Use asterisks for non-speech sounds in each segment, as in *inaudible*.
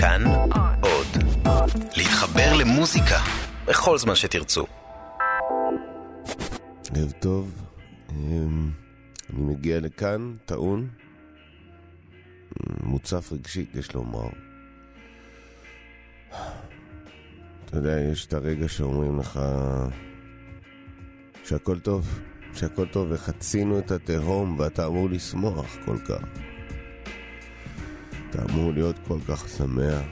כאן עוד. להתחבר למוזיקה בכל זמן שתרצו. ערב טוב, אמ, אני מגיע לכאן, טעון, מוצף רגשית, יש לומר. אתה יודע, יש את הרגע שאומרים לך שהכל טוב, שהכל טוב וחצינו את התהום ואתה אמור לשמוח כל כך. אתה אמור להיות כל כך שמח.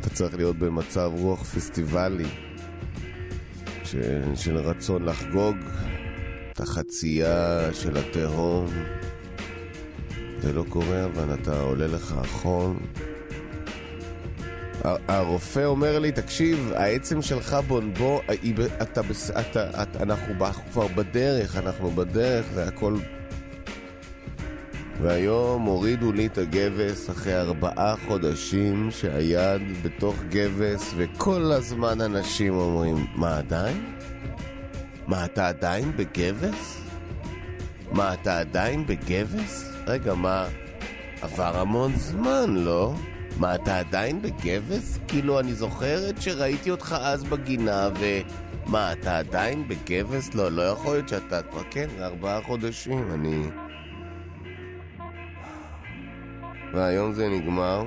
אתה צריך להיות במצב רוח פסטיבלי של, של רצון לחגוג את החצייה של התהום. זה לא קורה, אבל אתה עולה לך החול. הרופא אומר לי, תקשיב, העצם שלך בונבו, אתה, אתה, אתה, אנחנו כבר בדרך, אנחנו בדרך, זה הכל והיום הורידו לי את הגבס אחרי ארבעה חודשים שהיד בתוך גבס וכל הזמן אנשים אומרים, מה עדיין? מה, אתה עדיין בגבס? מה, אתה עדיין בגבס? רגע, מה, עבר המון זמן, לא? מה, אתה עדיין בגבס? כאילו, אני זוכרת שראיתי אותך אז בגינה ו... מה, אתה עדיין בגבס? לא, לא יכול להיות שאתה כן, ארבעה חודשים, אני... והיום זה נגמר,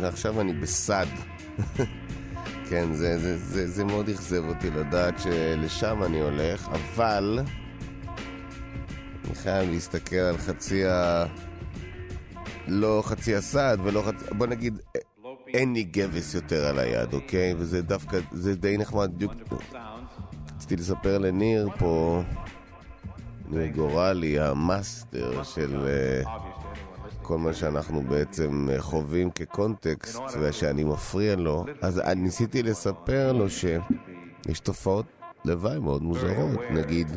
ועכשיו אני בסד. *laughs* כן, זה, זה, זה, זה מאוד אכזב אותי לדעת שלשם אני הולך, אבל אני חייב להסתכל על חצי ה... לא חצי הסד ולא חצי... בוא נגיד, אין לי גבס יותר על היד, אוקיי? וזה דווקא, זה די נחמד בדיוק. רציתי לספר לניר פה, גורלי, המאסטר של... Uh, כל מה שאנחנו בעצם אה, חווים כקונטקסט ושאני מפריע לו, אז ניסיתי לספר לו שיש תופעות לוואי מאוד מוזרות. נגיד,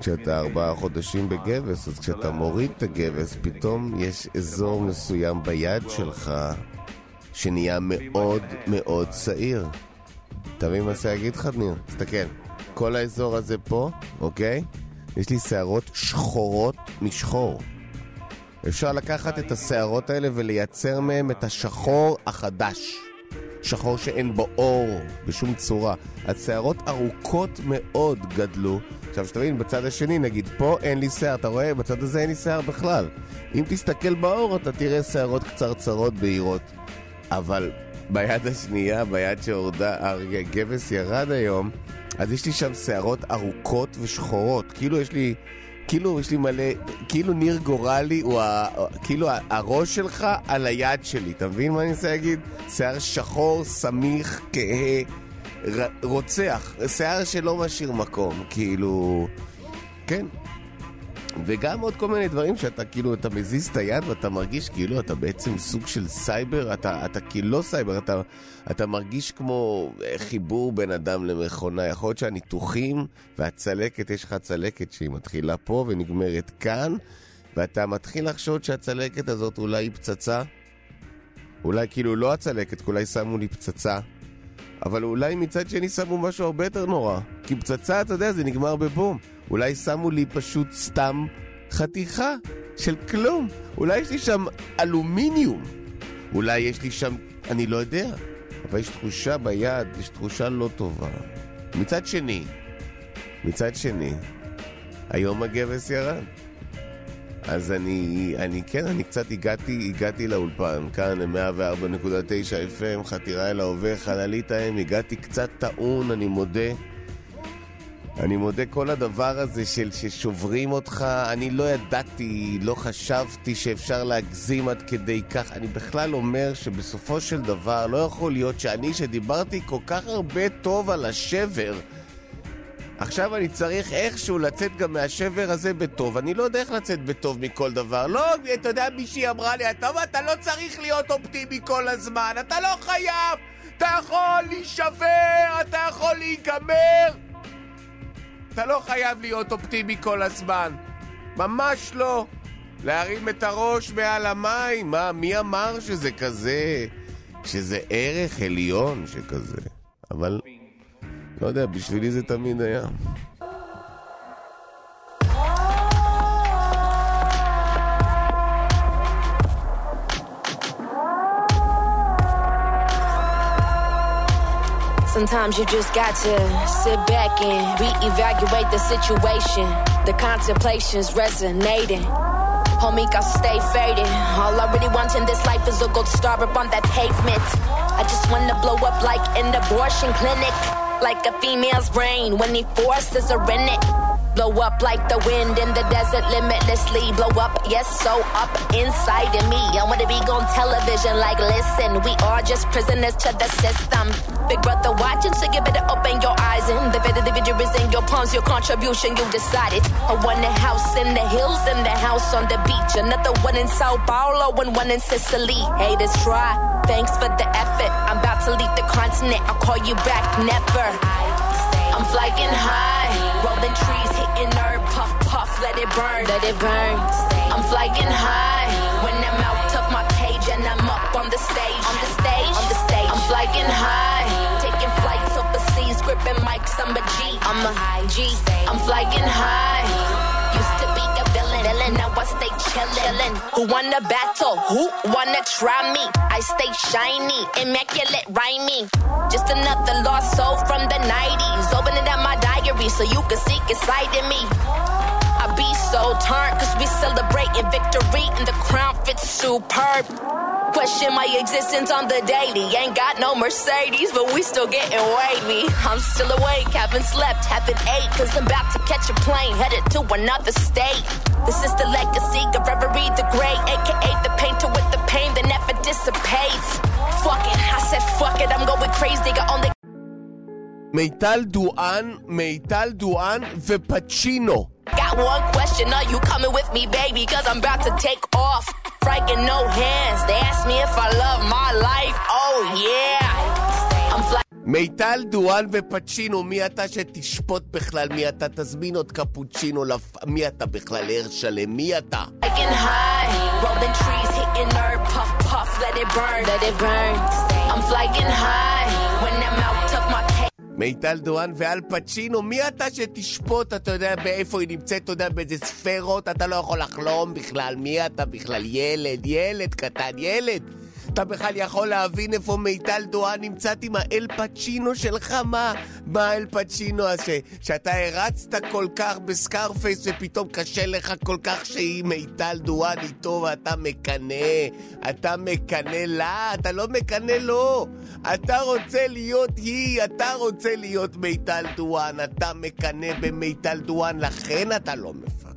כשאתה ארבעה חודשים בגבס, אז כשאתה מוריד את הגבס, פתאום יש אזור מסוים ביד שלך שנהיה מאוד מאוד צעיר. אתה מבין מה שאני אגיד לך, ניר? תסתכל. כל האזור הזה פה, אוקיי? יש לי שערות שחורות משחור. אפשר לקחת את השערות האלה ולייצר מהם את השחור החדש. שחור שאין בו אור בשום צורה. השערות ארוכות מאוד גדלו. עכשיו שתבין, בצד השני, נגיד פה אין לי שיער, אתה רואה? בצד הזה אין לי שיער בכלל. אם תסתכל באור אתה תראה שערות קצרצרות בהירות. אבל ביד השנייה, ביד שהורדה, הגבס ירד היום, אז יש לי שם שערות ארוכות ושחורות. כאילו יש לי... כאילו יש לי מלא, כאילו ניר גורלי הוא ה... כאילו הראש שלך על היד שלי, אתה מבין מה אני רוצה להגיד? שיער שחור, סמיך, כהה, רוצח, שיער שלא משאיר מקום, כאילו... כן, וגם עוד כל מיני דברים שאתה כאילו, אתה מזיז את היד ואתה מרגיש כאילו אתה בעצם סוג של סייבר, אתה, אתה כאילו לא סייבר, אתה, אתה מרגיש כמו חיבור בין אדם למכונה. יכול להיות שהניתוחים והצלקת, יש לך צלקת שהיא מתחילה פה ונגמרת כאן, ואתה מתחיל לחשוד שהצלקת הזאת אולי היא פצצה. אולי כאילו לא הצלקת, אולי שמו לי פצצה. אבל אולי מצד שני שמו משהו הרבה יותר נורא. כי פצצה, אתה יודע, זה נגמר בבום. אולי שמו לי פשוט סתם חתיכה של כלום. אולי יש לי שם אלומיניום. אולי יש לי שם, אני לא יודע. אבל יש תחושה ביד, יש תחושה לא טובה. מצד שני, מצד שני, היום הגבס ירד. אז אני, אני כן, אני קצת הגעתי, הגעתי לאולפן, כאן ל-104.9 FM, חתירה אל ההווה, חללית האם, הגעתי קצת טעון, אני מודה. אני מודה כל הדבר הזה של ששוברים אותך, אני לא ידעתי, לא חשבתי שאפשר להגזים עד כדי כך. אני בכלל אומר שבסופו של דבר לא יכול להיות שאני, שדיברתי כל כך הרבה טוב על השבר, עכשיו אני צריך איכשהו לצאת גם מהשבר הזה בטוב. אני לא יודע איך לצאת בטוב מכל דבר. לא, אתה יודע, מישהי אמרה לי, אתה, אתה לא צריך להיות אופטימי כל הזמן, אתה לא חייב! אתה יכול להישבר, אתה יכול להיגמר! אתה לא חייב להיות אופטימי כל הזמן. ממש לא. להרים את הראש מעל המים, מה, מי אמר שזה כזה, שזה ערך עליון שכזה? אבל לא יודע, בשבילי זה תמיד היה. Sometimes you just got to sit back and reevaluate the situation. The contemplation's resonating. Homie, got to stay faded. All I really want in this life is a gold star up on that pavement. I just wanna blow up like an abortion clinic. Like a female's brain when he forces her in it. Blow up like the wind in the desert, limitlessly. Blow up, yes, so up inside of me. I wanna be on television, like, listen, we are just prisoners to the system. Big brother watching, so you better open your eyes. And the of the video is in your palms, your contribution, you decided. I want a house in the hills and the house on the beach. Another one in Sao Paulo and one in Sicily. Haters try, thanks for the effort. I'm about to leave the continent, I'll call you back, never. I'm flying high, rolling trees, hitting earth, puff, puff, let it burn, let it burn. I'm flying high, when I'm out of my cage and I'm up on the stage, on the stage, on the stage. I'm flying high, taking flights overseas, gripping mics, I'm a G, I'm a G. I'm flying high, used to be a villain, villain, now I stay chillin'. Who wanna battle? Who wanna try me? I stay shiny, immaculate rhyming. Just another lost soul from the 90s. Opening up my diary so you can seek inside of me. I be so turned cause we celebrating victory and the crown fits superb. Question my existence on the daily. Ain't got no Mercedes, but we still getting wavy. I'm still awake, haven't slept, haven't ate, cause I'm about to catch a plane headed to another state. This is the legacy of Reverie the Great, aka the painter with the pain that never dissipates. Fuck it, I said fuck it, I'm going crazy, I only מיטל דואן, מיטל דואן ופצ'ינו. Got one question, are you coming with me, baby? Cause I'm about to take off. Franking no hands. They ask me if I love my life. Oh yeah. I'm flying. מיטל דואן ופצ'ינו, מי אתה שתשפוט בכלל? מי אתה? תזמין עוד קפוצ'ינו, לפ... מי אתה בכלל? הרשלם, מי אתה? Flying high, rolling trees, hitting earth, puff, puff, let it burn, let it burn. I'm flying high, when I'm out of my. מיטל דואן ואל פצ'ינו, מי אתה שתשפוט? אתה יודע באיפה היא נמצאת, אתה יודע באיזה ספרות, אתה לא יכול לחלום בכלל, מי אתה בכלל? ילד, ילד קטן, ילד. אתה בכלל יכול להבין איפה מיטל דואן נמצאת עם האל פצ'ינו שלך? מה? מה האל פצ'ינו הזה? שאתה הרצת כל כך בסקארפייס ופתאום קשה לך כל כך שהיא מיטל דואן איתו ואתה מקנא. אתה מקנא לה, אתה לא מקנא לו. אתה רוצה להיות היא, אתה רוצה להיות מיטל דואן. אתה מקנא במיטל דואן, לכן אתה לא מפרגן.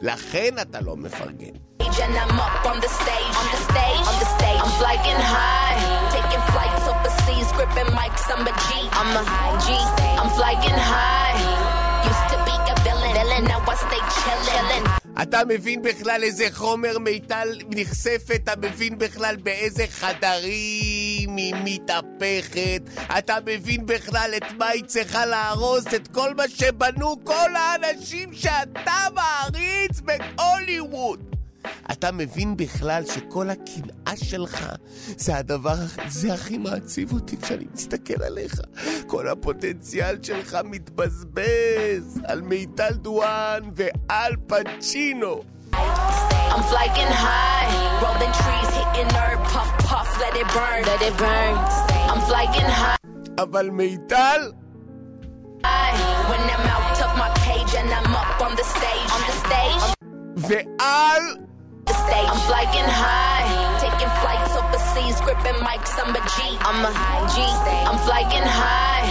לכן אתה לא מפרגן. And I'm up on the stage, on the stage, on the stage. I'm flying high, taking flights overseas, gripping mics. I'm a G, I'm a G. I'm flying high. Used to be a villain, villain. Now I stay chillin'. אתה מבין בכלל איזה חומר מיטל נחשפת? אתה מבין בכלל באיזה חדרים היא מתהפכת? אתה מבין בכלל את מה היא צריכה להרוס? את כל מה שבנו כל האנשים שאתה מעריץ בהוליווד! אתה מבין בכלל שכל הקנאה שלך זה הדבר, זה הכי מעציב אותי כשאני מסתכל עליך. כל הפוטנציאל שלך מתבזבז על מיטל דואן ועל פצ'ינו. I'm flying high, rolling trees, hitting earth, puff, puff, let it burn, let it burn. I'm flying high. אבל מיטל, ועל... stage. I'm flying high, taking flights overseas, gripping mics. I'm a G, I'm a G. I'm flying high.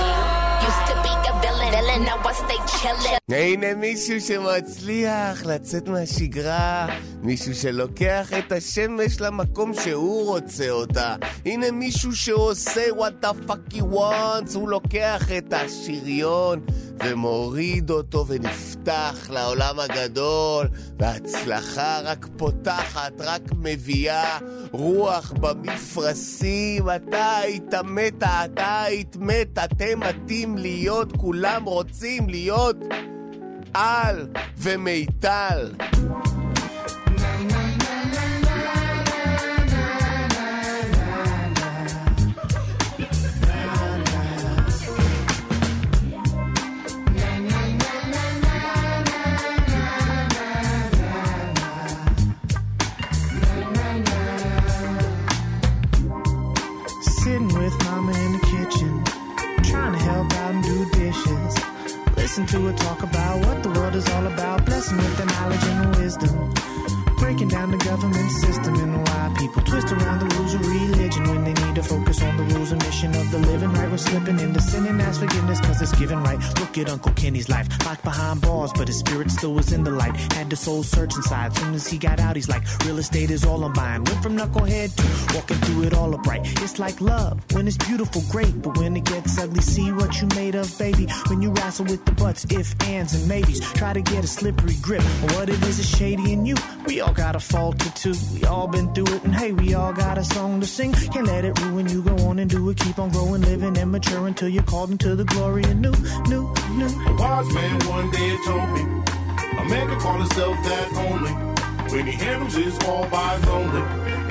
Used to be a villain, villain. Now I stay chillin'. הנה מישהו שמצליח לצאת מהשגרה, מישהו שלוקח את השמש למקום שהוא רוצה אותה. הנה מישהו שעושה what the fuck he wants, הוא לוקח את השריון ומוריד אותו ונפתח לעולם הגדול, וההצלחה רק פותחת, רק מביאה רוח במפרשים. אתה היית מתה, אתה היית מת, אתם מתים להיות, כולם רוצים להיות על ומיטל. Listen to her talk about what the world is all about. Blessing with the knowledge and wisdom. Breaking down the government system and why people twist around the rules of religion when they need to focus on the rules and mission of the living right. We're slipping into sin and ask forgiveness cause it's given right. Look at Uncle Kenny's life, locked behind bars, but his spirit still was in the light. Had the soul search inside. Soon as he got out, he's like, real estate is all I'm buying. Went from knucklehead to walking through it all upright. It's like love when it's beautiful, great, but when it gets ugly, see what you made of, baby. When you wrestle with the butts, if, ands, and maybes, try to get a slippery grip what it is is shady in you. We all got a fault or two. We all been through it, and hey, we all got a song to sing. Can't let it ruin you. Go on and do it. Keep on growing, living, and mature until you're called into the glory of new, new, new. A wise man one day told me, a man can call himself that only when he handles his all by lonely.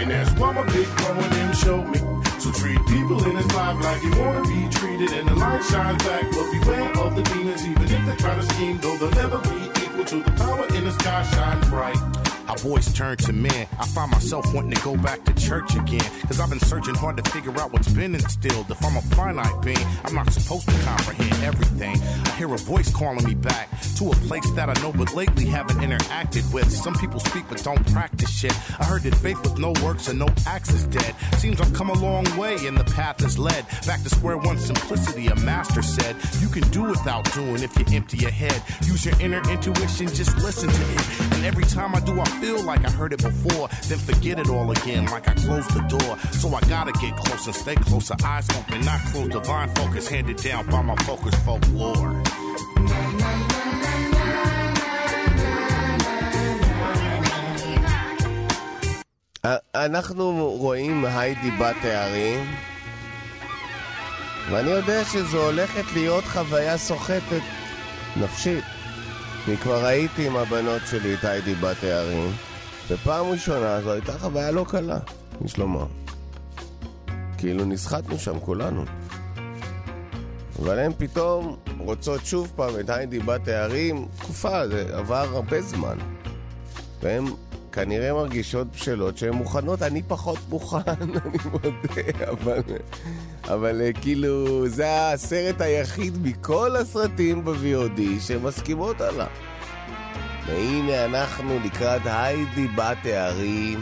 And that's why my big growing and showed me. So treat people in his life like you wanna be treated, and the light shines back. But beware of the demons, even if they try to scheme, though they'll never be equal to the power in the sky shine bright. Our voice turned to men. I find myself wanting to go back to church again. Cause I've been searching hard to figure out what's been instilled. If I'm a finite being, I'm not supposed to comprehend everything. I hear a voice calling me back to a place that I know but lately haven't interacted with. Some people speak but don't practice shit. I heard that faith with no works and no acts is dead. Seems I've come a long way and the path is led back to square one simplicity. A master said, You can do without doing if you empty your head. Use your inner intuition, just listen to it. And every time I do, I feel like I heard it before, then forget it all again, like I closed the door. So I gotta get close and stay closer, eyes open, not close. Divine focus handed down by my focus folklore. אנחנו רואים היידי בת הערים, ואני יודע שזו הולכת להיות חוויה סוחטת נפשית. אני כבר ראיתי עם הבנות שלי את היידי בת הערים, ופעם ראשונה זו הייתה חוויה לא קלה, יש לומר. כאילו נסחטנו שם כולנו. אבל הן פתאום רוצות שוב פעם את היידי בת הערים, תקופה, זה עבר הרבה זמן. והן כנראה מרגישות בשלות שהן מוכנות, אני פחות מוכן, *laughs* אני מודה, אבל, אבל אה, כאילו זה הסרט היחיד מכל הסרטים ב-VOD שמסכימות עליו. והנה אנחנו לקראת היידי בת הערים.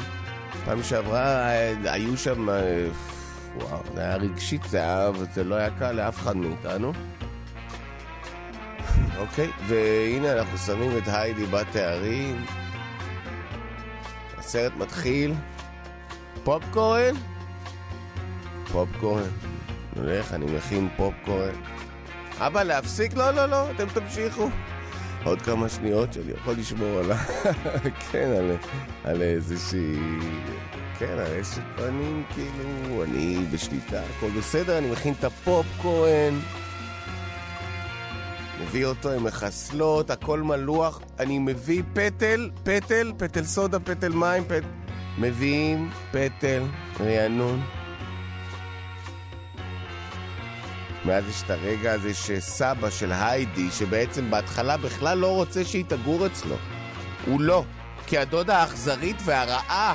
פעם שעברה אה, היו שם, אה, וואו, זה היה רגשית, זה היה, זה לא היה קל לאף אחד מאיתנו. אוקיי, והנה אנחנו שמים את היידי בת הערים. הסרט מתחיל. פופקורן? פופקורן. נלך, אני מכין פופקורן. אבא, להפסיק? לא, לא, לא, אתם תמשיכו. עוד כמה שניות שאני יכול לשמור על ה... *laughs* כן, על, על איזושהי... כן, על אשת פנים, כאילו, אני בשליטה, הכל בסדר, אני מכין את הפופקורן. מביא אותו עם מחסלות, הכל מלוח. אני מביא פטל, פטל, פטל סודה, פטל מים, פט... מביאים פטל, רענון. ואז יש את הרגע הזה שסבא של היידי, שבעצם בהתחלה בכלל לא רוצה שהיא תגור אצלו. הוא לא. כי הדודה האכזרית והרעה,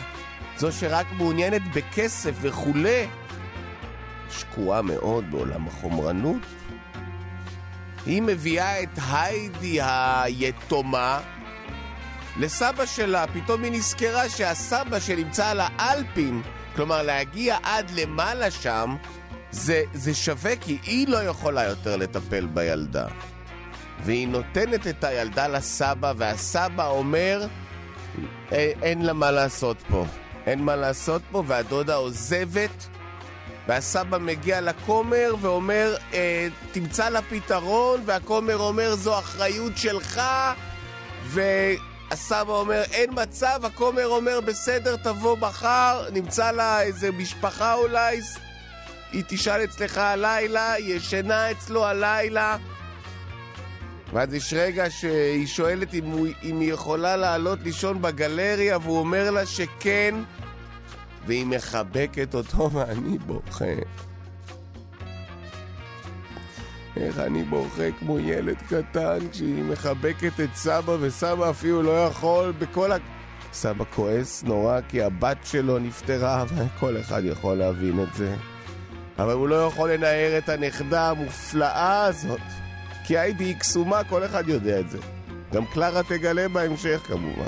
זו שרק מעוניינת בכסף וכולי, שקועה מאוד בעולם החומרנות. היא מביאה את היידי היתומה לסבא שלה. פתאום היא נזכרה שהסבא שנמצא על האלפים, כלומר להגיע עד למעלה שם, זה, זה שווה כי היא לא יכולה יותר לטפל בילדה. והיא נותנת את הילדה לסבא, והסבא אומר, אין לה מה לעשות פה. אין מה לעשות פה, והדודה עוזבת, והסבא מגיע לכומר ואומר, אה, תמצא לה פתרון, והכומר אומר, זו אחריות שלך, והסבא אומר, אין מצב, הכומר אומר, בסדר, תבוא מחר, נמצא לה איזה משפחה אולי, היא תשאל אצלך הלילה, היא ישנה אצלו הלילה. ואז יש רגע שהיא שואלת אם, הוא, אם היא יכולה לעלות לישון בגלריה, והוא אומר לה שכן, והיא מחבקת אותו *laughs* ואני בוכה. איך אני בוכה כמו ילד קטן כשהיא מחבקת את סבא, וסבא אפילו לא יכול בכל ה... סבא כועס נורא כי הבת שלו נפטרה, וכל אחד יכול להבין את זה. אבל הוא לא יכול לנער את הנכדה המופלאה הזאת, כי היידי היא קסומה, כל אחד יודע את זה. גם קלרה תגלה בהמשך כמובן.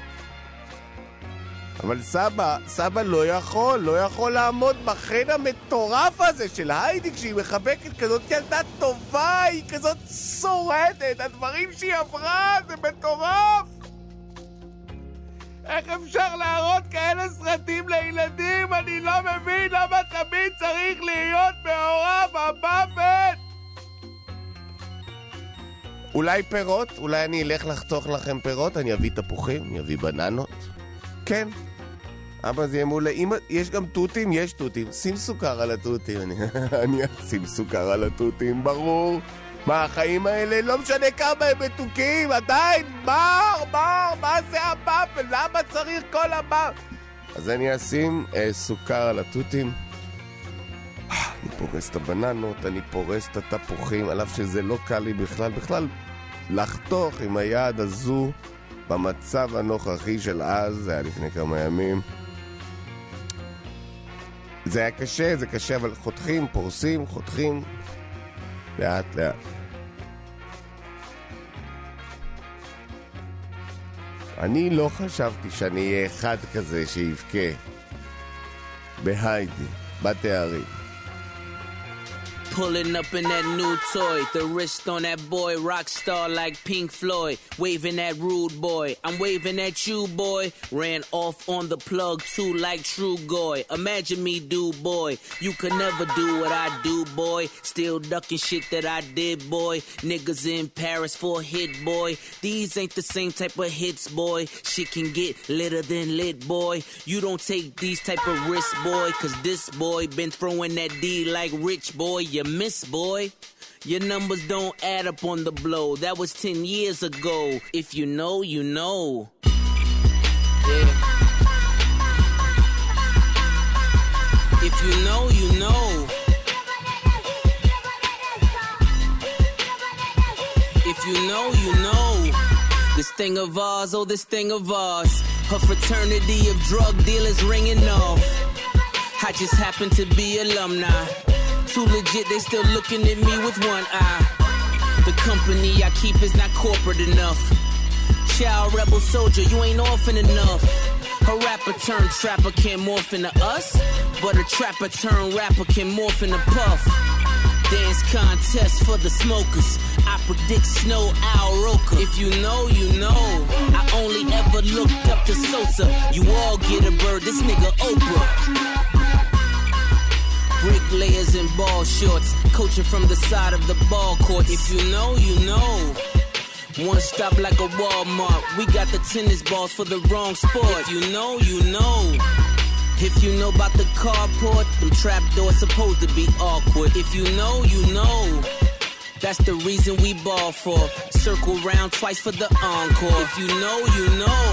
אבל סבא, סבא לא יכול, לא יכול לעמוד בחן המטורף הזה של היידי כשהיא מחבקת כזאת ילדה טובה, היא כזאת שורדת, הדברים שהיא עברה, זה מטורף! איך אפשר להראות כאלה סרטים לילדים? אני לא מבין למה תמיד צריך להיות מעורב המוות! אולי פירות? אולי אני אלך לחתוך לכם פירות? אני אביא תפוחים? אני אביא בננות? כן. אבא זה יהיה מעולה. אם יש גם תותים? יש תותים. שים סוכר על התותים. אני *laughs* אשים סוכר על התותים, ברור. מה, החיים האלה, לא משנה כמה הם מתוקים, עדיין, בר, בר, מה זה הבאפל? למה צריך כל הבאפל? אז אני אשים אה, סוכר על התותים. *sighs* אני פורס את הבננות, אני פורס את התפוחים, על אף שזה לא קל לי בכלל. בכלל, לחתוך עם היד הזו במצב הנוכחי של אז, זה היה לפני כמה ימים. זה היה קשה, זה קשה, אבל חותכים, פורסים, חותכים, לאט לאט. אני לא חשבתי שאני אהיה אחד כזה שיבכה בהיידי, בתארים. Pulling up in that new toy, the wrist on that boy, rock star like Pink Floyd, waving that rude boy. I'm waving at you, boy. Ran off on the plug too, like True Goy. Imagine me, do boy. You could never do what I do, boy. Still ducking shit that I did, boy. Niggas in Paris for hit, boy. These ain't the same type of hits, boy. Shit can get litter than lit, boy. You don't take these type of risks, boy. Cause this boy been throwing that D like rich, boy. You miss, boy. Your numbers don't add up on the blow. That was 10 years ago. If you know, you know. Yeah. If you know, you know. If you know, you know. This thing of ours, oh, this thing of ours. Her fraternity of drug dealers ringing off. I just happen to be alumni. Too legit, they still looking at me with one eye. The company I keep is not corporate enough. Child rebel soldier, you ain't orphan enough. A rapper turned trapper can't morph into us, but a trapper turned rapper can morph into puff. Dance contest for the smokers. I predict snow Al Roker. If you know, you know. I only ever looked up to Sosa. You all get a bird, this nigga Oprah. Bricklayers in ball shorts, coaching from the side of the ball court. If you know, you know. One stop like a Walmart. We got the tennis balls for the wrong sport. If you know, you know. If you know about the carport, them trap doors supposed to be awkward. If you know, you know. That's the reason we ball for. Circle round twice for the encore. If you know, you know.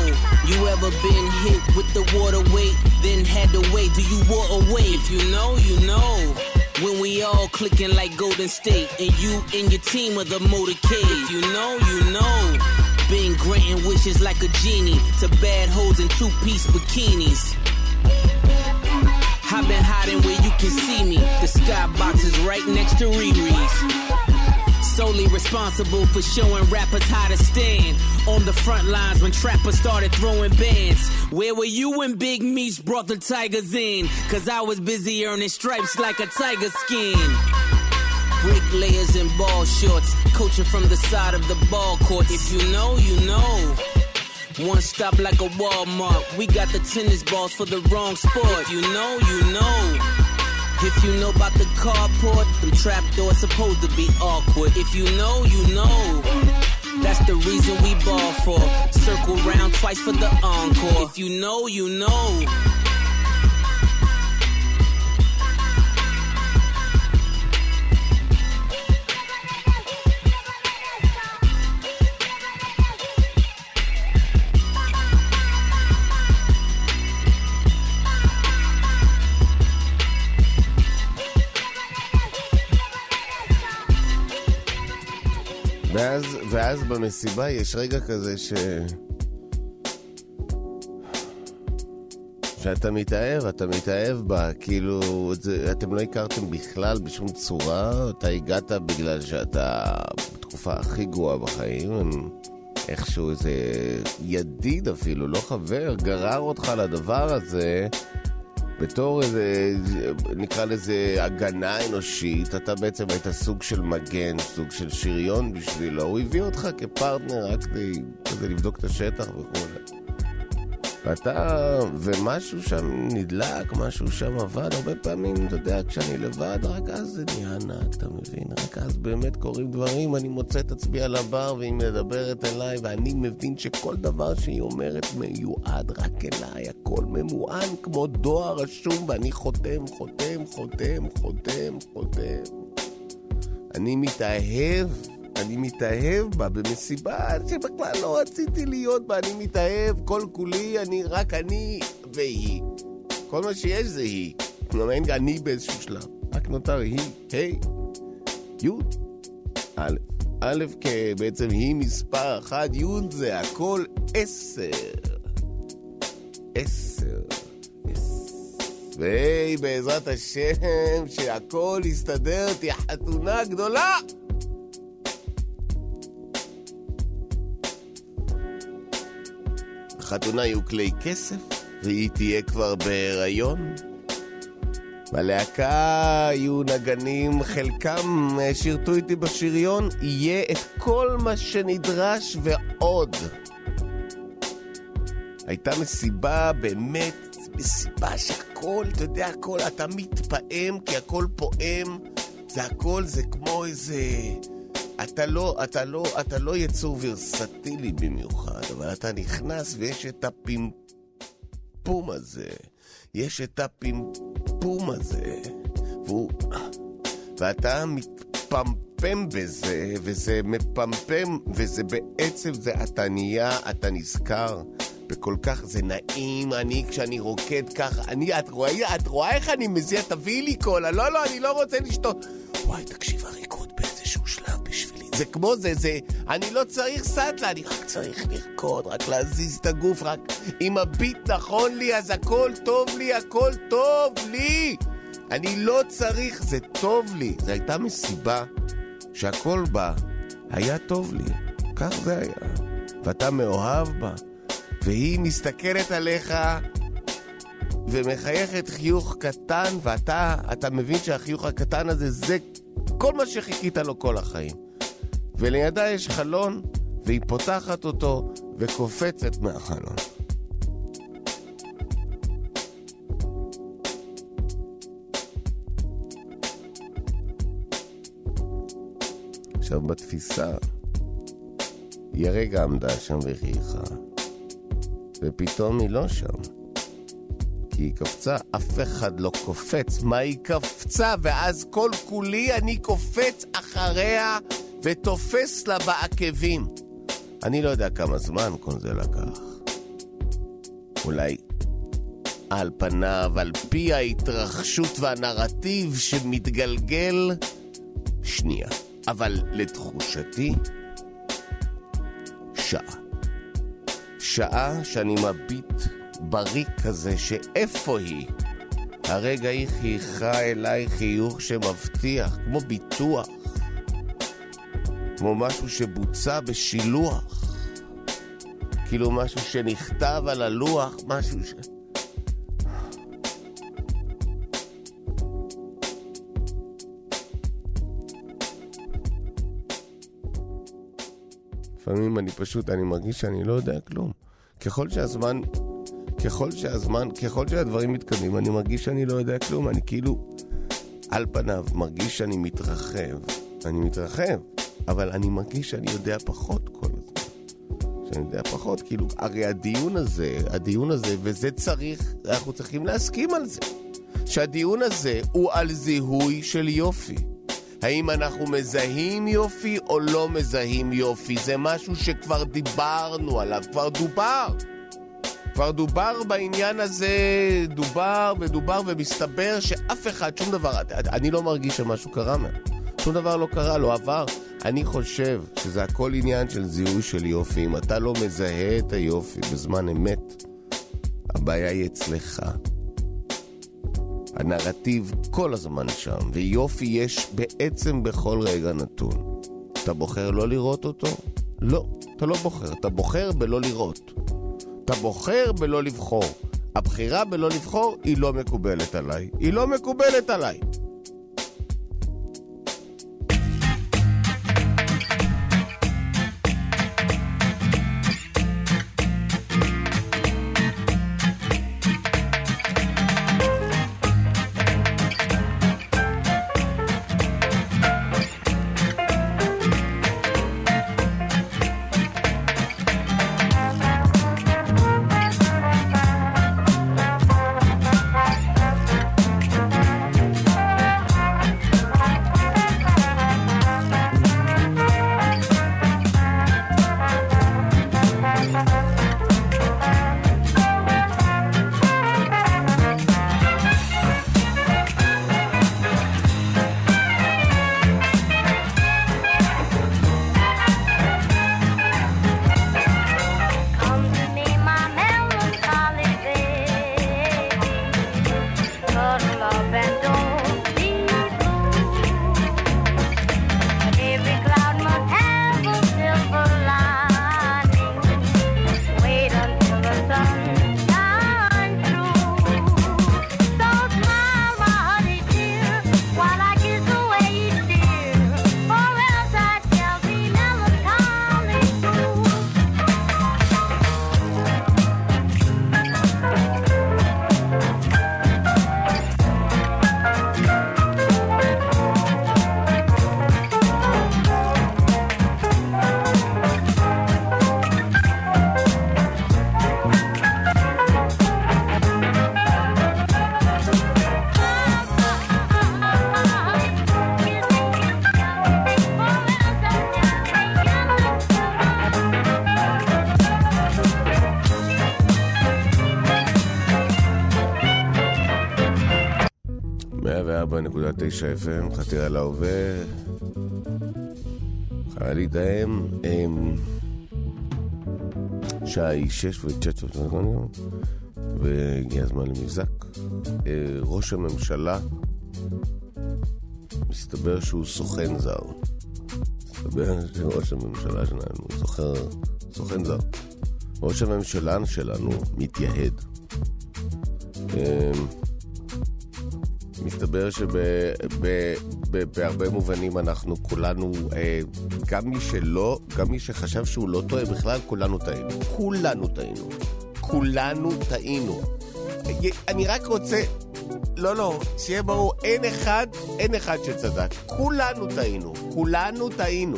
You ever been hit with the water weight, then had to wait? Do you walk away? If you know, you know. When we all clicking like Golden State, and you and your team are the motorcade. If you know, you know. Been granting wishes like a genie to bad hoes in two piece bikinis. I've been hiding where you can see me. The skybox is right next to Riri's solely responsible for showing rappers how to stand on the front lines when trappers started throwing bands. Where were you when Big Meats brought the Tigers in? Cause I was busy earning stripes like a tiger skin. Bricklayers in ball shorts, coaching from the side of the ball court. If you know, you know. One stop like a Walmart. We got the tennis balls for the wrong sport. If you know, you know. If you know about the carport, them trap doors supposed to be awkward. If you know, you know. That's the reason we ball for. Circle round twice for the encore. If you know, you know. ואז, ואז במסיבה יש רגע כזה ש... שאתה מתאהב, אתה מתאהב בה, כאילו, זה, אתם לא הכרתם בכלל בשום צורה, אתה הגעת בגלל שאתה בתקופה הכי גרועה בחיים, איכשהו איזה ידיד אפילו, לא חבר, גרר אותך לדבר הזה. בתור איזה, נקרא לזה הגנה אנושית, אתה בעצם היית סוג של מגן, סוג של שריון בשבילו. הוא הביא אותך כפרטנר רק כדי, כדי לבדוק את השטח וכו'. ואתה, ומשהו שם נדלק, משהו שם עבד, הרבה פעמים, אתה יודע, כשאני לבד, רק אז זה נהיה ענק, אתה מבין? רק אז באמת קורים דברים, אני מוצא את עצמי על הבר והיא מדברת אליי, ואני מבין שכל דבר שהיא אומרת מיועד רק אליי, הכל ממוען כמו דואר רשום, ואני חותם, חותם, חותם, חותם, חותם. אני מתאהב. אני מתאהב בה במסיבה שבכלל לא רציתי להיות בה, אני מתאהב, כל כולי, אני רק אני והיא. כל מה שיש זה היא. כלומר, אין אני באיזשהו שלב. רק נותר היא, ה', י', א'. א', בעצם היא מספר אחת, י' זה הכל עשר. עשר. והי, בעזרת השם, שהכל יסתדר, תהיה חתונה גדולה! בחתונה יהיו כלי כסף, והיא תהיה כבר בהיריון. בלהקה יהיו נגנים, חלקם אה, שירתו איתי בשריון, יהיה את כל מה שנדרש ועוד. הייתה מסיבה, באמת, מסיבה שהכל, אתה יודע, הכל, אתה מתפעם כי הכל פועם, זה הכל, זה כמו איזה... אתה לא, אתה לא, אתה לא יצור ורסטילי במיוחד, אבל אתה נכנס ויש את הפימפום הזה. יש את הפימפום הזה. והוא... ואתה מתפמפם בזה, וזה מפמפם, וזה בעצם, זה, אתה נהיה, אתה נזכר. וכל כך זה נעים, אני כשאני רוקד ככה, אני, את רואה, את רואה איך אני מזיע? תביאי לי קולה. לא, לא, אני לא רוצה לשתות. וואי, תקשיב, הריקוד באיזשהו שלב בשבילי. זה כמו זה, זה... אני לא צריך סאטלה, אני רק צריך לרקוד, רק להזיז את הגוף, רק... אם הביט נכון לי, אז הכל טוב לי, הכל טוב לי! אני לא צריך, זה טוב לי. זו הייתה מסיבה שהכל בה היה טוב לי. כך זה היה. ואתה מאוהב בה. והיא מסתכלת עליך ומחייכת חיוך קטן, ואתה, אתה מבין שהחיוך הקטן הזה זה כל מה שחיכית לו כל החיים. ולידה יש חלון, והיא פותחת אותו וקופצת מהחלון. עכשיו בתפיסה, היא הרגע עמדה שם וחייכה. ופתאום היא לא שם. כי היא קפצה, אף אחד לא קופץ. מה היא קפצה? ואז כל כולי אני קופץ אחריה ותופס לה בעקבים. אני לא יודע כמה זמן כל זה לקח. אולי על פניו, על פי ההתרחשות והנרטיב שמתגלגל, שנייה. אבל לתחושתי, שעה. שעה שאני מביט בריק כזה, שאיפה היא? הרגע היא חייכה אליי חיוך שמבטיח, כמו ביטוח. כמו משהו שבוצע בשילוח. כאילו משהו שנכתב על הלוח, משהו ש... לפעמים אני פשוט, אני מרגיש שאני לא יודע כלום. ככל שהזמן, ככל שהזמן, ככל שהדברים מתקדמים, אני מרגיש שאני לא יודע כלום. אני כאילו, על פניו, מרגיש שאני מתרחב. אני מתרחב, אבל אני מרגיש שאני יודע פחות כל הזמן. שאני יודע פחות, כאילו, הרי הדיון הזה, הדיון הזה, וזה צריך, אנחנו צריכים להסכים על זה. שהדיון הזה הוא על זיהוי של יופי. האם אנחנו מזהים יופי או לא מזהים יופי? זה משהו שכבר דיברנו עליו, כבר דובר. כבר דובר בעניין הזה, דובר ודובר, ומסתבר שאף אחד, שום דבר, אני לא מרגיש שמשהו קרה מהם. שום דבר לא קרה, לא עבר. אני חושב שזה הכל עניין של זיהוי של יופי. אם אתה לא מזהה את היופי בזמן אמת, הבעיה היא אצלך. הנרטיב כל הזמן שם, ויופי יש בעצם בכל רגע נתון. אתה בוחר לא לראות אותו? לא, אתה לא בוחר. אתה בוחר בלא לראות. אתה בוחר בלא לבחור. הבחירה בלא לבחור היא לא מקובלת עליי. היא לא מקובלת עליי. תשע FM, חתירה להווה, חיילי דהם, שעה היא שש ותשע דקות, והגיע הזמן למבזק. אה, ראש הממשלה, מסתבר שהוא סוכן זר. מסתבר שראש הממשלה שלנו סוחר, סוכן זר. ראש הממשלה שלנו מתייהד. אה, מסתבר שבהרבה מובנים אנחנו כולנו, אה, גם מי שלא, גם מי שחשב שהוא לא טועה בכלל, כולנו טעינו. כולנו טעינו. כולנו טעינו. אני רק רוצה... לא, לא, שיהיה ברור, אין אחד, אין אחד שצדק. כולנו טעינו, כולנו טעינו.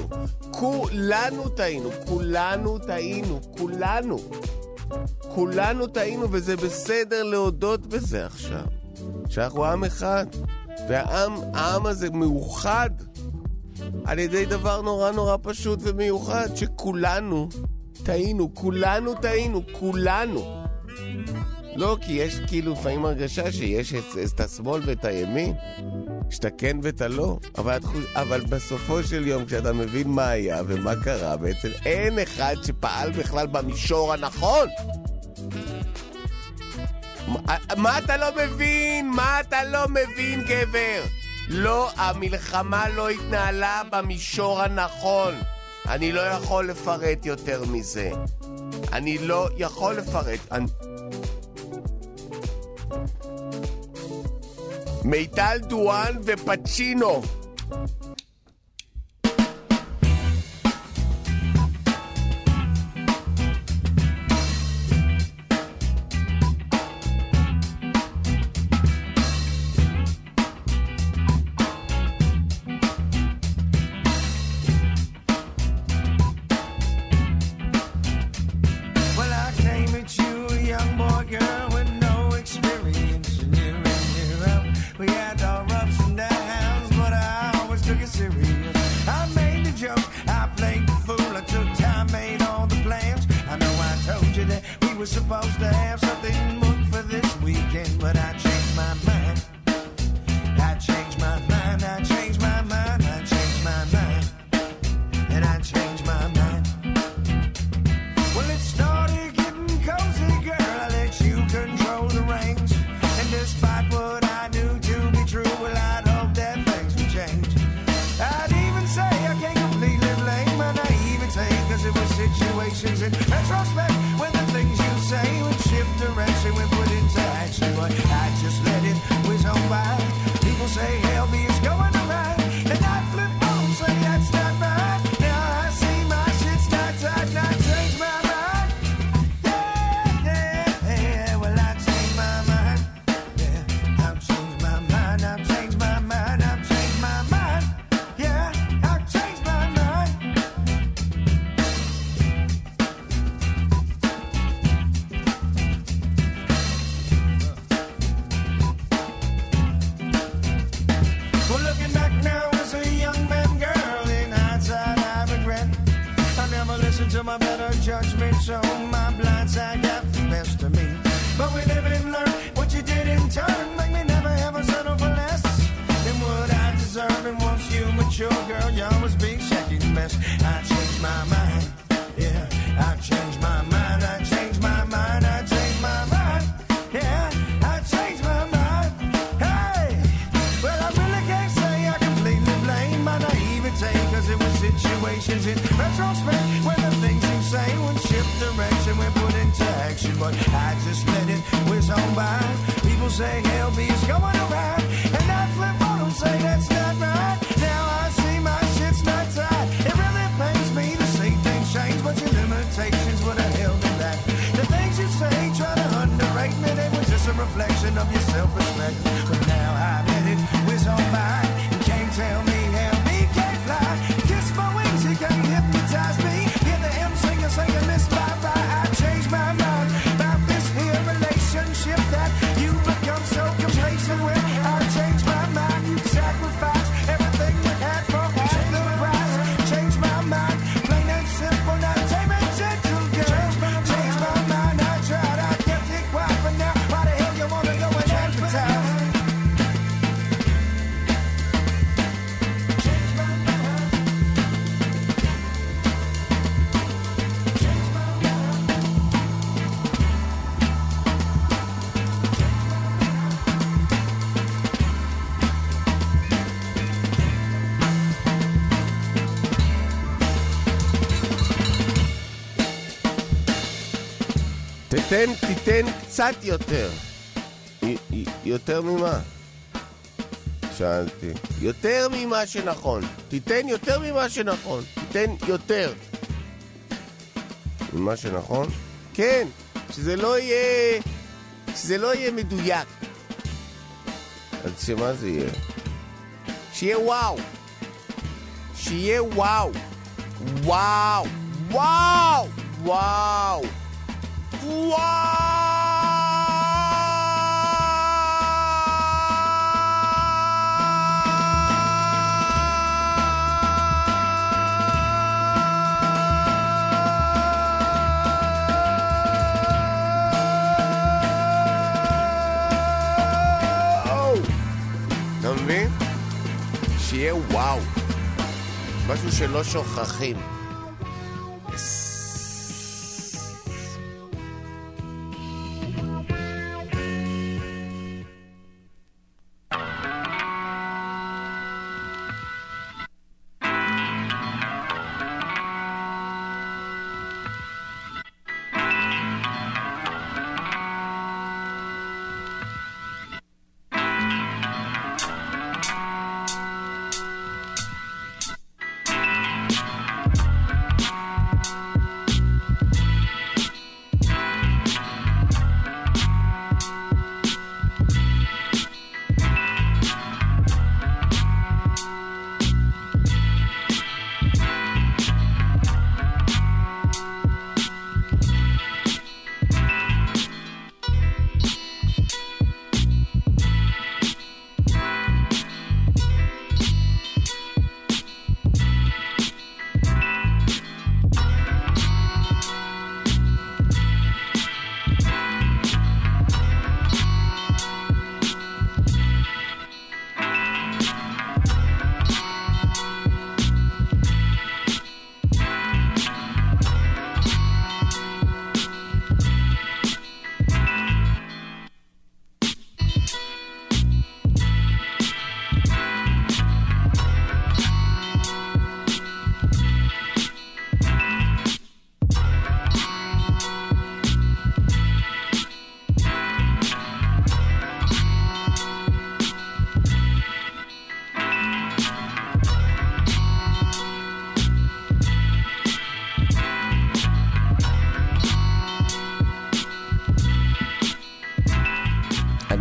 כולנו טעינו, כולנו טעינו, כולנו. כולנו טעינו, וזה בסדר להודות בזה עכשיו. שאנחנו עם אחד, והעם הזה מאוחד על ידי דבר נורא נורא פשוט ומיוחד, שכולנו טעינו, כולנו טעינו, כולנו. לא, כי יש כאילו לפעמים הרגשה שיש את, את השמאל ואת הימין, שאתה כן ואתה לא, אבל, אבל בסופו של יום, כשאתה מבין מה היה ומה קרה, בעצם אין אחד שפעל בכלל במישור הנכון. מה אתה לא מבין? מה אתה לא מבין, גבר? לא, המלחמה לא התנהלה במישור הנכון. אני לא יכול לפרט יותר מזה. אני לא יכול לפרט. אני... מיטל דואן ופצ'ינו situations in retrospect. קצת יותר. יותר ממה? שאלתי. יותר ממה שנכון. תיתן יותר ממה שנכון. תיתן יותר. ממה שנכון? כן, שזה לא יהיה... שזה לא יהיה מדויק. אז שמה זה יהיה? שיהיה וואו. שיהיה וואו. וואו. וואו! וואו! וואו! שיהיה וואו. משהו שלא שוכחים. Yes.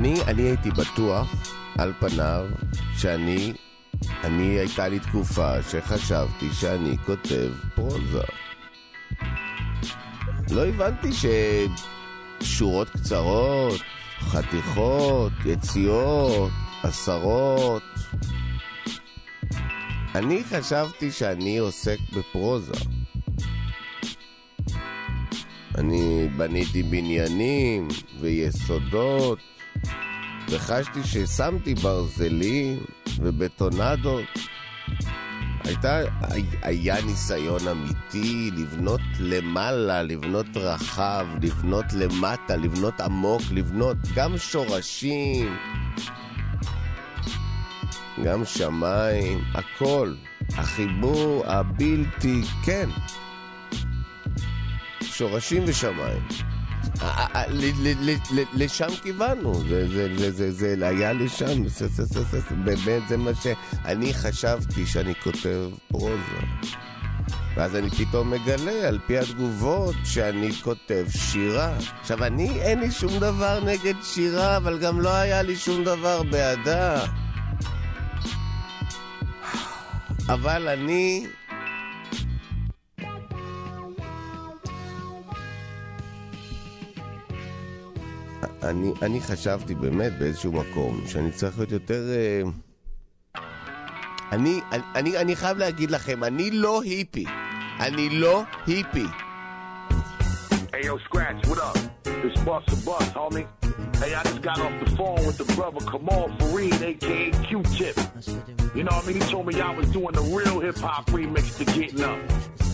אני, אני הייתי בטוח, על פניו, שאני, אני הייתה לי תקופה שחשבתי שאני כותב פרוזה. לא הבנתי ששורות קצרות, חתיכות, יציאות, עשרות. אני חשבתי שאני עוסק בפרוזה. אני בניתי בניינים ויסודות, וחשתי ששמתי ברזלים ובטונדות. הייתה, היה ניסיון אמיתי לבנות למעלה, לבנות רחב, לבנות למטה, לבנות עמוק, לבנות גם שורשים, גם שמיים, הכל. החיבור הבלתי, כן. שורשים ושמיים. לשם כיוונו, זה היה לשם, באמת זה מה שאני חשבתי שאני כותב פרוזה. ואז אני פתאום מגלה, על פי התגובות, שאני כותב שירה. עכשיו, אני, אין לי שום דבר נגד שירה, אבל גם לא היה לי שום דבר בעדה. אבל אני אני, אני חשבתי באמת באיזשהו מקום שאני צריך להיות יותר... אה, אני, אני, אני חייב להגיד לכם, אני לא היפי. אני לא היפי. Hey yo, Scratch, what up? This bus a bus, homie. Hey, I just got off the phone with the brother Kamal Fareed, aka Q-Tip. You know what I mean? He told me I was doing the real hip-hop remix to Getting Up.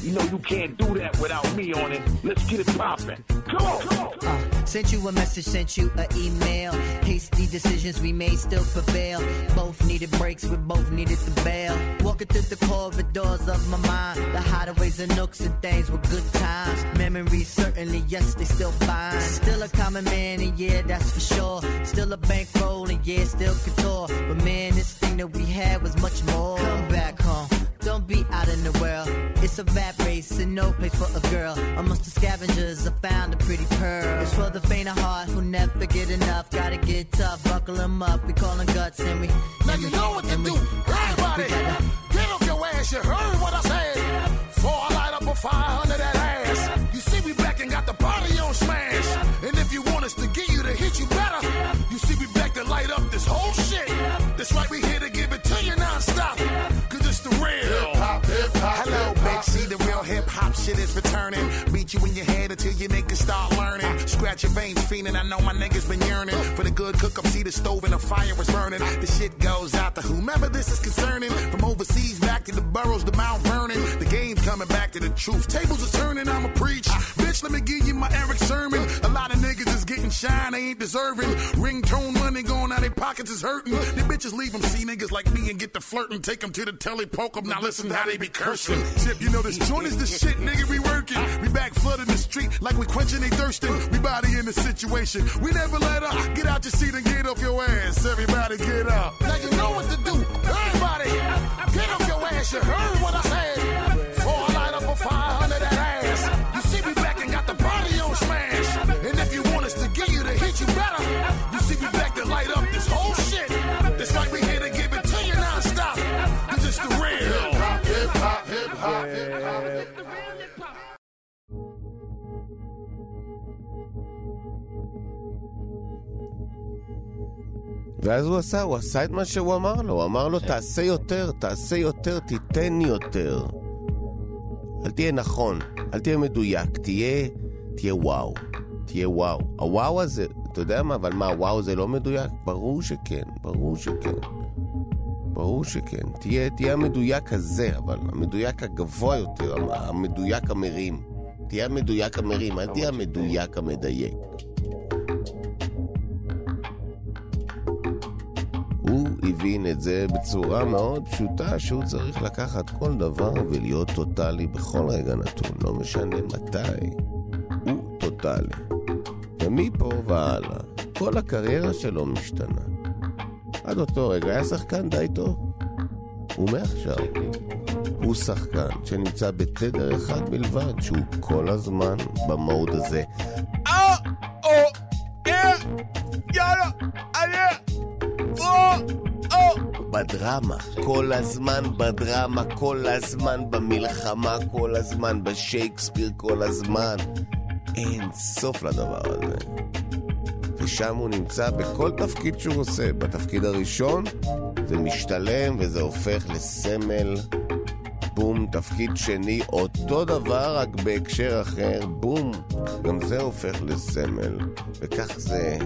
You know you can't do that without me on it. Let's get it poppin'. Come on! Come on. Uh, sent you a message, sent you an email. Hasty decisions we made still prevail. Both needed breaks, we both needed the bail. Walking through the corridors of my mind. The hideaways and nooks and things were good times. Memories certainly, yes, they still fine. Still a common man, and yeah, that's for sure. Still a bankroll, and yeah, still couture. But man, this thing that we had was much more. Come back home don't be out in the world. It's a rap race and no place for a girl. Amongst the scavengers, I found a pretty pearl. It's for the faint of heart who never get enough. Gotta get tough, buckle them up. We call them guts and we. Now you know what to do. Everybody, get off your ass. You heard what I said. Before I light up a fire under that ass. You see, we back and got the party on smash. And if you want us to get you to hit you better, you see, we back to light up this whole shit. That's right, we hit it hop shit is returning. Beat you in your head until your niggas start learning. Scratch your veins, fiending. I know my niggas been yearning for the good cook up. See the stove and the fire is burning. The shit goes out to whomever this is concerning. From overseas back to the boroughs, the Mount Vernon. The game's coming back to the truth. Tables are turning, I'ma preach. Bitch, let me give you my Eric sermon. A lot of niggas is getting shine, they ain't deserving. Ringtone money going out, their pockets is hurting. The bitches leave them see niggas like me and get the flirting. Take them to the telly, poke them. Now listen to how they be cursing. Tip, you know this joint is the shit nigga, we working. We back flooding the street like we quenching they thirsting. We body in the situation. We never let up. Get out your seat and get off your ass. Everybody get up. Now you know what to do. Everybody, get off your ass. You heard what I said. ואז הוא עשה, הוא עשה את מה שהוא אמר לו, הוא אמר לו, תעשה יותר, תעשה יותר, תיתן יותר. אל תהיה נכון, אל תהיה מדויק, תהיה, תהיה וואו, תהיה וואו. הוואו הזה, אתה יודע מה, אבל מה, וואו זה לא מדויק? ברור שכן, ברור שכן. ברור שכן. תהיה, תהיה המדויק הזה, אבל המדויק הגבוה יותר, המדויק המרים. תהיה המדויק המרים, אל תהיה המדויק המדייק. הבין את זה בצורה מאוד פשוטה, שהוא צריך לקחת כל דבר ולהיות טוטאלי בכל רגע נתון, לא משנה מתי. הוא טוטאלי. ומפה והלאה, כל הקריירה שלו משתנה. עד אותו רגע היה שחקן די טוב. ומעכשיו הוא שחקן שנמצא בתדר אחד בלבד, שהוא כל הזמן במוד הזה. אה! או! אה! יאללה! בדרמה, כל הזמן בדרמה, כל הזמן במלחמה, כל הזמן בשייקספיר, כל הזמן. אין סוף לדבר הזה. ושם הוא נמצא בכל תפקיד שהוא עושה. בתפקיד הראשון זה משתלם וזה הופך לסמל. בום, תפקיד שני, אותו דבר רק בהקשר אחר, בום, גם זה הופך לסמל. וכך זה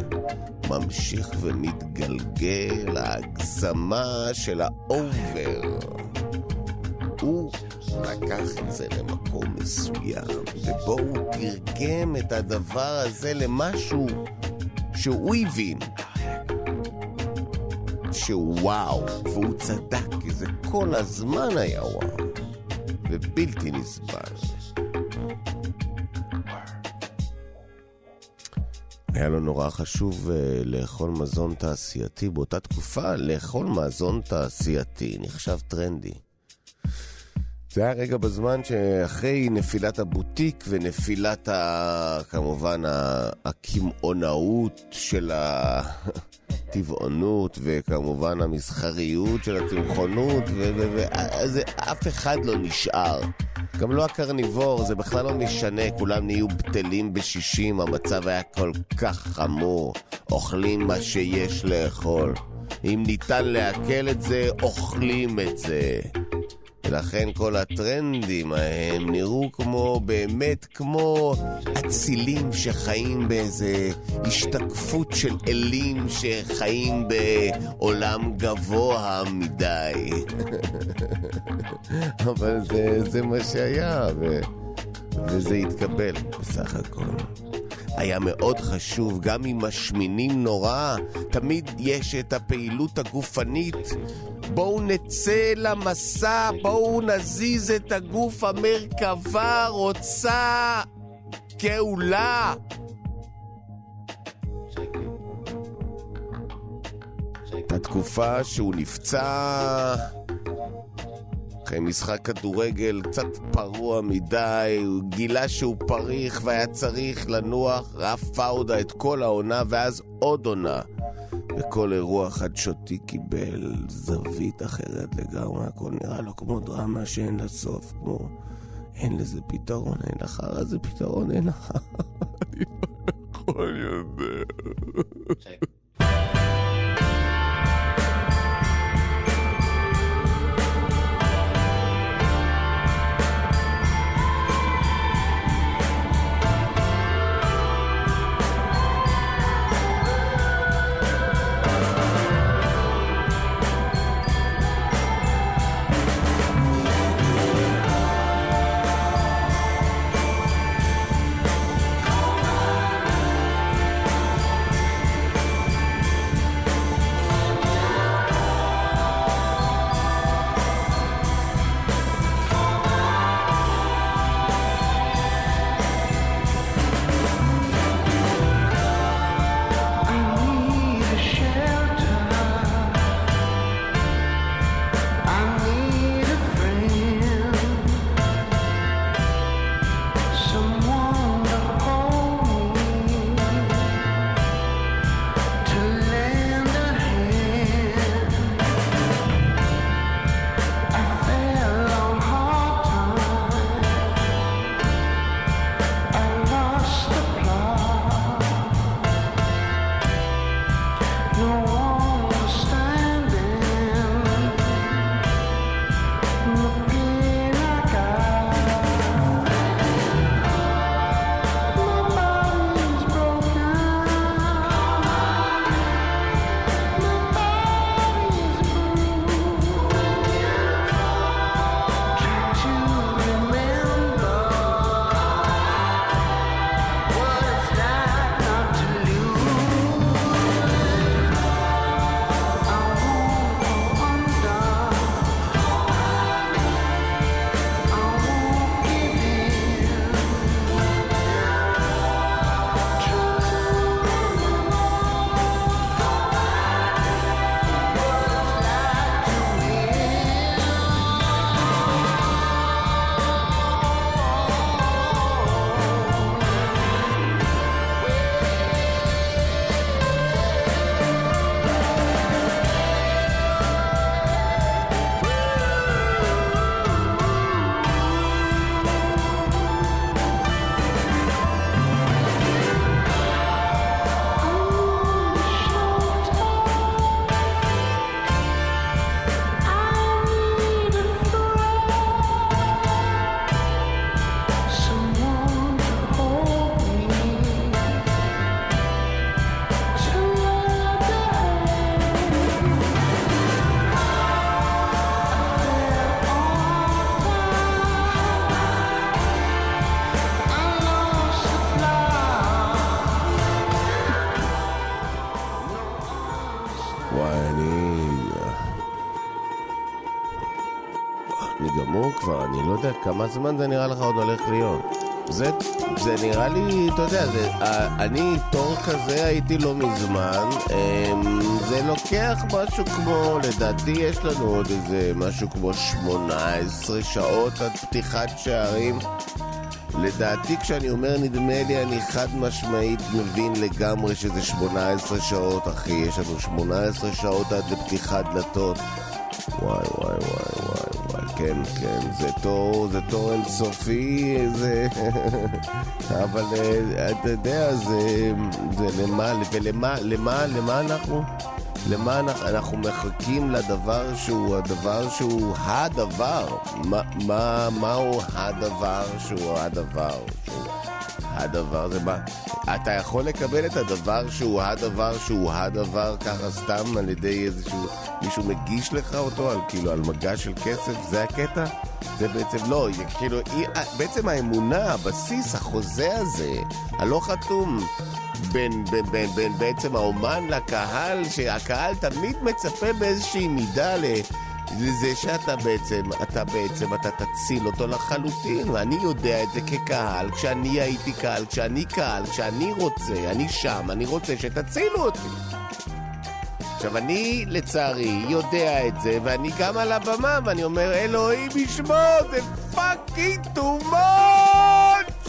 ממשיך ומתגלגל, ההגזמה של האובר. הוא לקח את זה למקום מסוים, ובו הוא תרגם את הדבר הזה למשהו שהוא הבין. שהוא וואו, והוא צדק, כי זה כל הזמן היה וואו, ובלתי נסבל. היה לו נורא חשוב uh, לאכול מזון תעשייתי. באותה תקופה, לאכול מזון תעשייתי נחשב טרנדי. זה היה רגע בזמן שאחרי נפילת הבוטיק ונפילת, ה... כמובן, הקמעונאות של הטבעונות וכמובן המסחריות של הצמחונות, ואף אחד לא נשאר. גם לא הקרניבור, זה בכלל לא משנה, כולם נהיו בטלים בשישים, המצב היה כל כך חמור. אוכלים מה שיש לאכול. אם ניתן לעכל את זה, אוכלים את זה. ולכן כל הטרנדים ההם נראו כמו, באמת כמו אצילים שחיים באיזה השתקפות של אלים שחיים בעולם גבוה מדי. *laughs* אבל זה, זה מה שהיה, ו, וזה התקבל בסך הכל. היה מאוד חשוב, גם אם משמינים נורא, תמיד יש את הפעילות הגופנית. בואו נצא למסע, בואו נזיז את הגוף, המרכבה רוצה גאולה. הייתה תקופה שהוא נפצע אחרי משחק כדורגל קצת פרוע מדי, הוא גילה שהוא פריך והיה צריך לנוח, רף פאודה את כל העונה ואז עוד עונה. וכל אירוע חדשותי קיבל זווית אחרת לגמרי, הכל נראה לו כמו דרמה שאין לה סוף, כמו אין לזה פתרון, אין לך איזה פתרון, אין לך... *laughs* אני לא יכול יותר. כמה זמן זה נראה לך עוד הולך להיות. זה, זה נראה לי, אתה יודע, זה, אני תור כזה הייתי לא מזמן, אמ, זה לוקח משהו כמו, לדעתי יש לנו עוד איזה משהו כמו 18 שעות עד פתיחת שערים. לדעתי כשאני אומר נדמה לי אני חד משמעית מבין לגמרי שזה 18 שעות אחי, יש לנו 18 שעות עד לפתיחת דלתות. וואי וואי וואי, כן כן, זה תור, זה תור אינסופי, זה... *laughs* אבל אה, אתה יודע, זה, זה למה, ולמה, למה, למה אנחנו? למה אנחנו, אנחנו מחכים לדבר שהוא הדבר שהוא הדבר? מה, מה, מהו הדבר שהוא הדבר? שהוא הדבר זה מה? אתה יכול לקבל את הדבר שהוא הדבר שהוא הדבר ככה סתם על ידי איזשהו... מישהו מגיש לך אותו על כאילו על מגע של כסף? זה הקטע? זה בעצם לא, זה כאילו, בעצם האמונה, הבסיס, החוזה הזה, הלא חתום, בין, בין, בין, בין בעצם האומן לקהל, שהקהל תמיד מצפה באיזושהי מידה ל... לזה שאתה בעצם, אתה בעצם, אתה תציל אותו לחלוטין, ואני יודע את זה כקהל, כשאני הייתי קהל, כשאני קהל, כשאני רוצה, אני שם, אני רוצה שתצילו אותי. עכשיו, אני, לצערי, יודע את זה, ואני גם על הבמה, ואני אומר, אלוהים ישמור, זה fucking too much!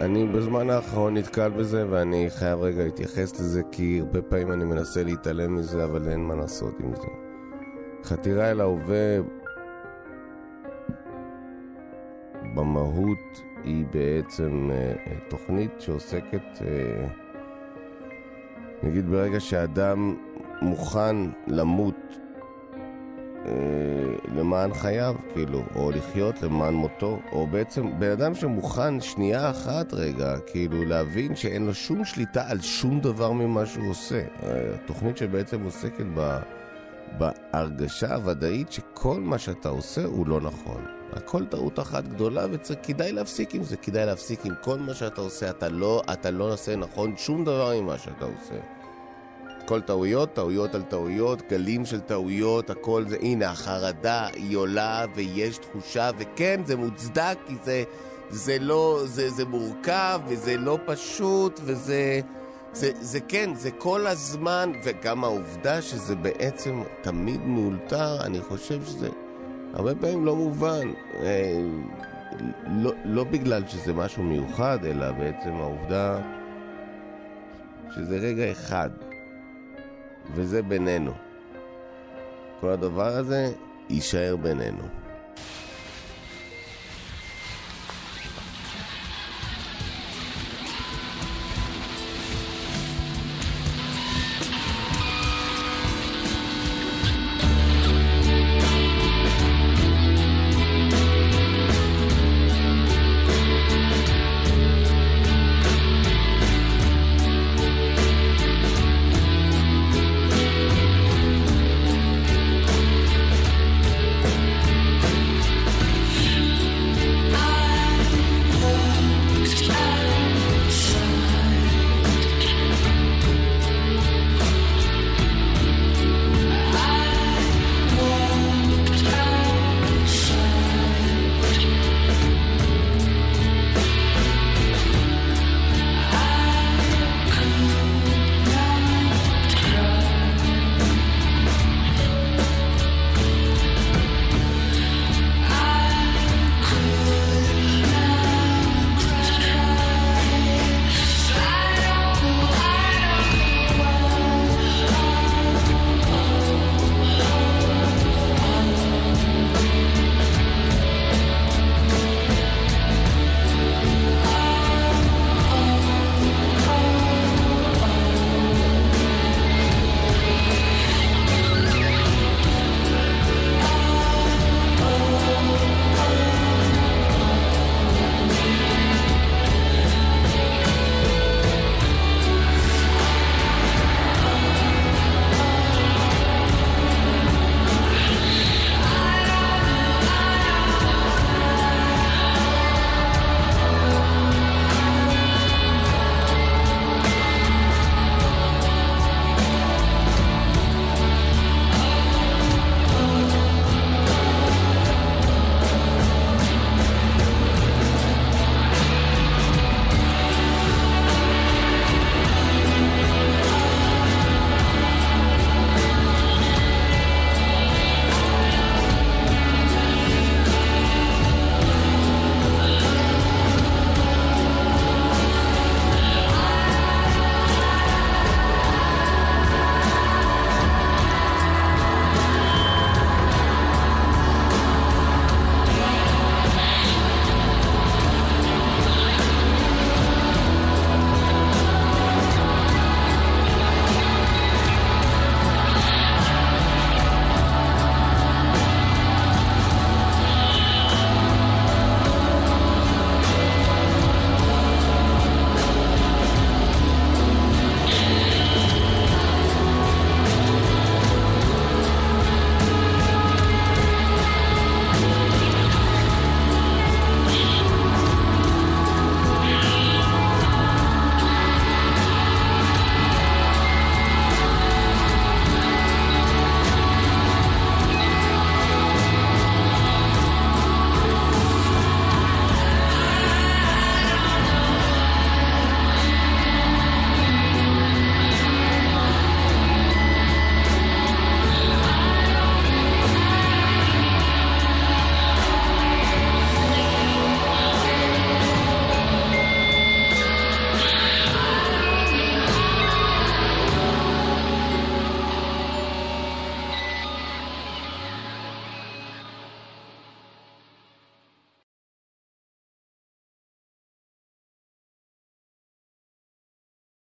אני בזמן האחרון נתקל בזה ואני חייב רגע להתייחס לזה כי הרבה פעמים אני מנסה להתעלם מזה אבל אין מה לעשות עם זה. חתירה אל ההווה במהות היא בעצם אה, תוכנית שעוסקת, אה, נגיד ברגע שאדם מוכן למות למען חייו, כאילו, או לחיות למען מותו, או בעצם בן אדם שמוכן שנייה אחת רגע, כאילו, להבין שאין לו שום שליטה על שום דבר ממה שהוא עושה. תוכנית שבעצם עוסקת ב... בהרגשה הוודאית שכל מה שאתה עושה הוא לא נכון. הכל טעות אחת גדולה וכדאי להפסיק עם זה, כדאי להפסיק עם כל מה שאתה עושה, אתה לא, אתה לא עושה נכון שום דבר ממה שאתה עושה. כל טעויות, טעויות על טעויות, גלים של טעויות, הכל זה, הנה החרדה היא עולה ויש תחושה, וכן זה מוצדק כי זה, זה לא, זה, זה מורכב וזה לא פשוט וזה... זה, זה כן, זה כל הזמן, וגם העובדה שזה בעצם תמיד מאולתר, אני חושב שזה הרבה פעמים לא מובן. אה, לא, לא בגלל שזה משהו מיוחד, אלא בעצם העובדה שזה רגע אחד, וזה בינינו. כל הדבר הזה יישאר בינינו.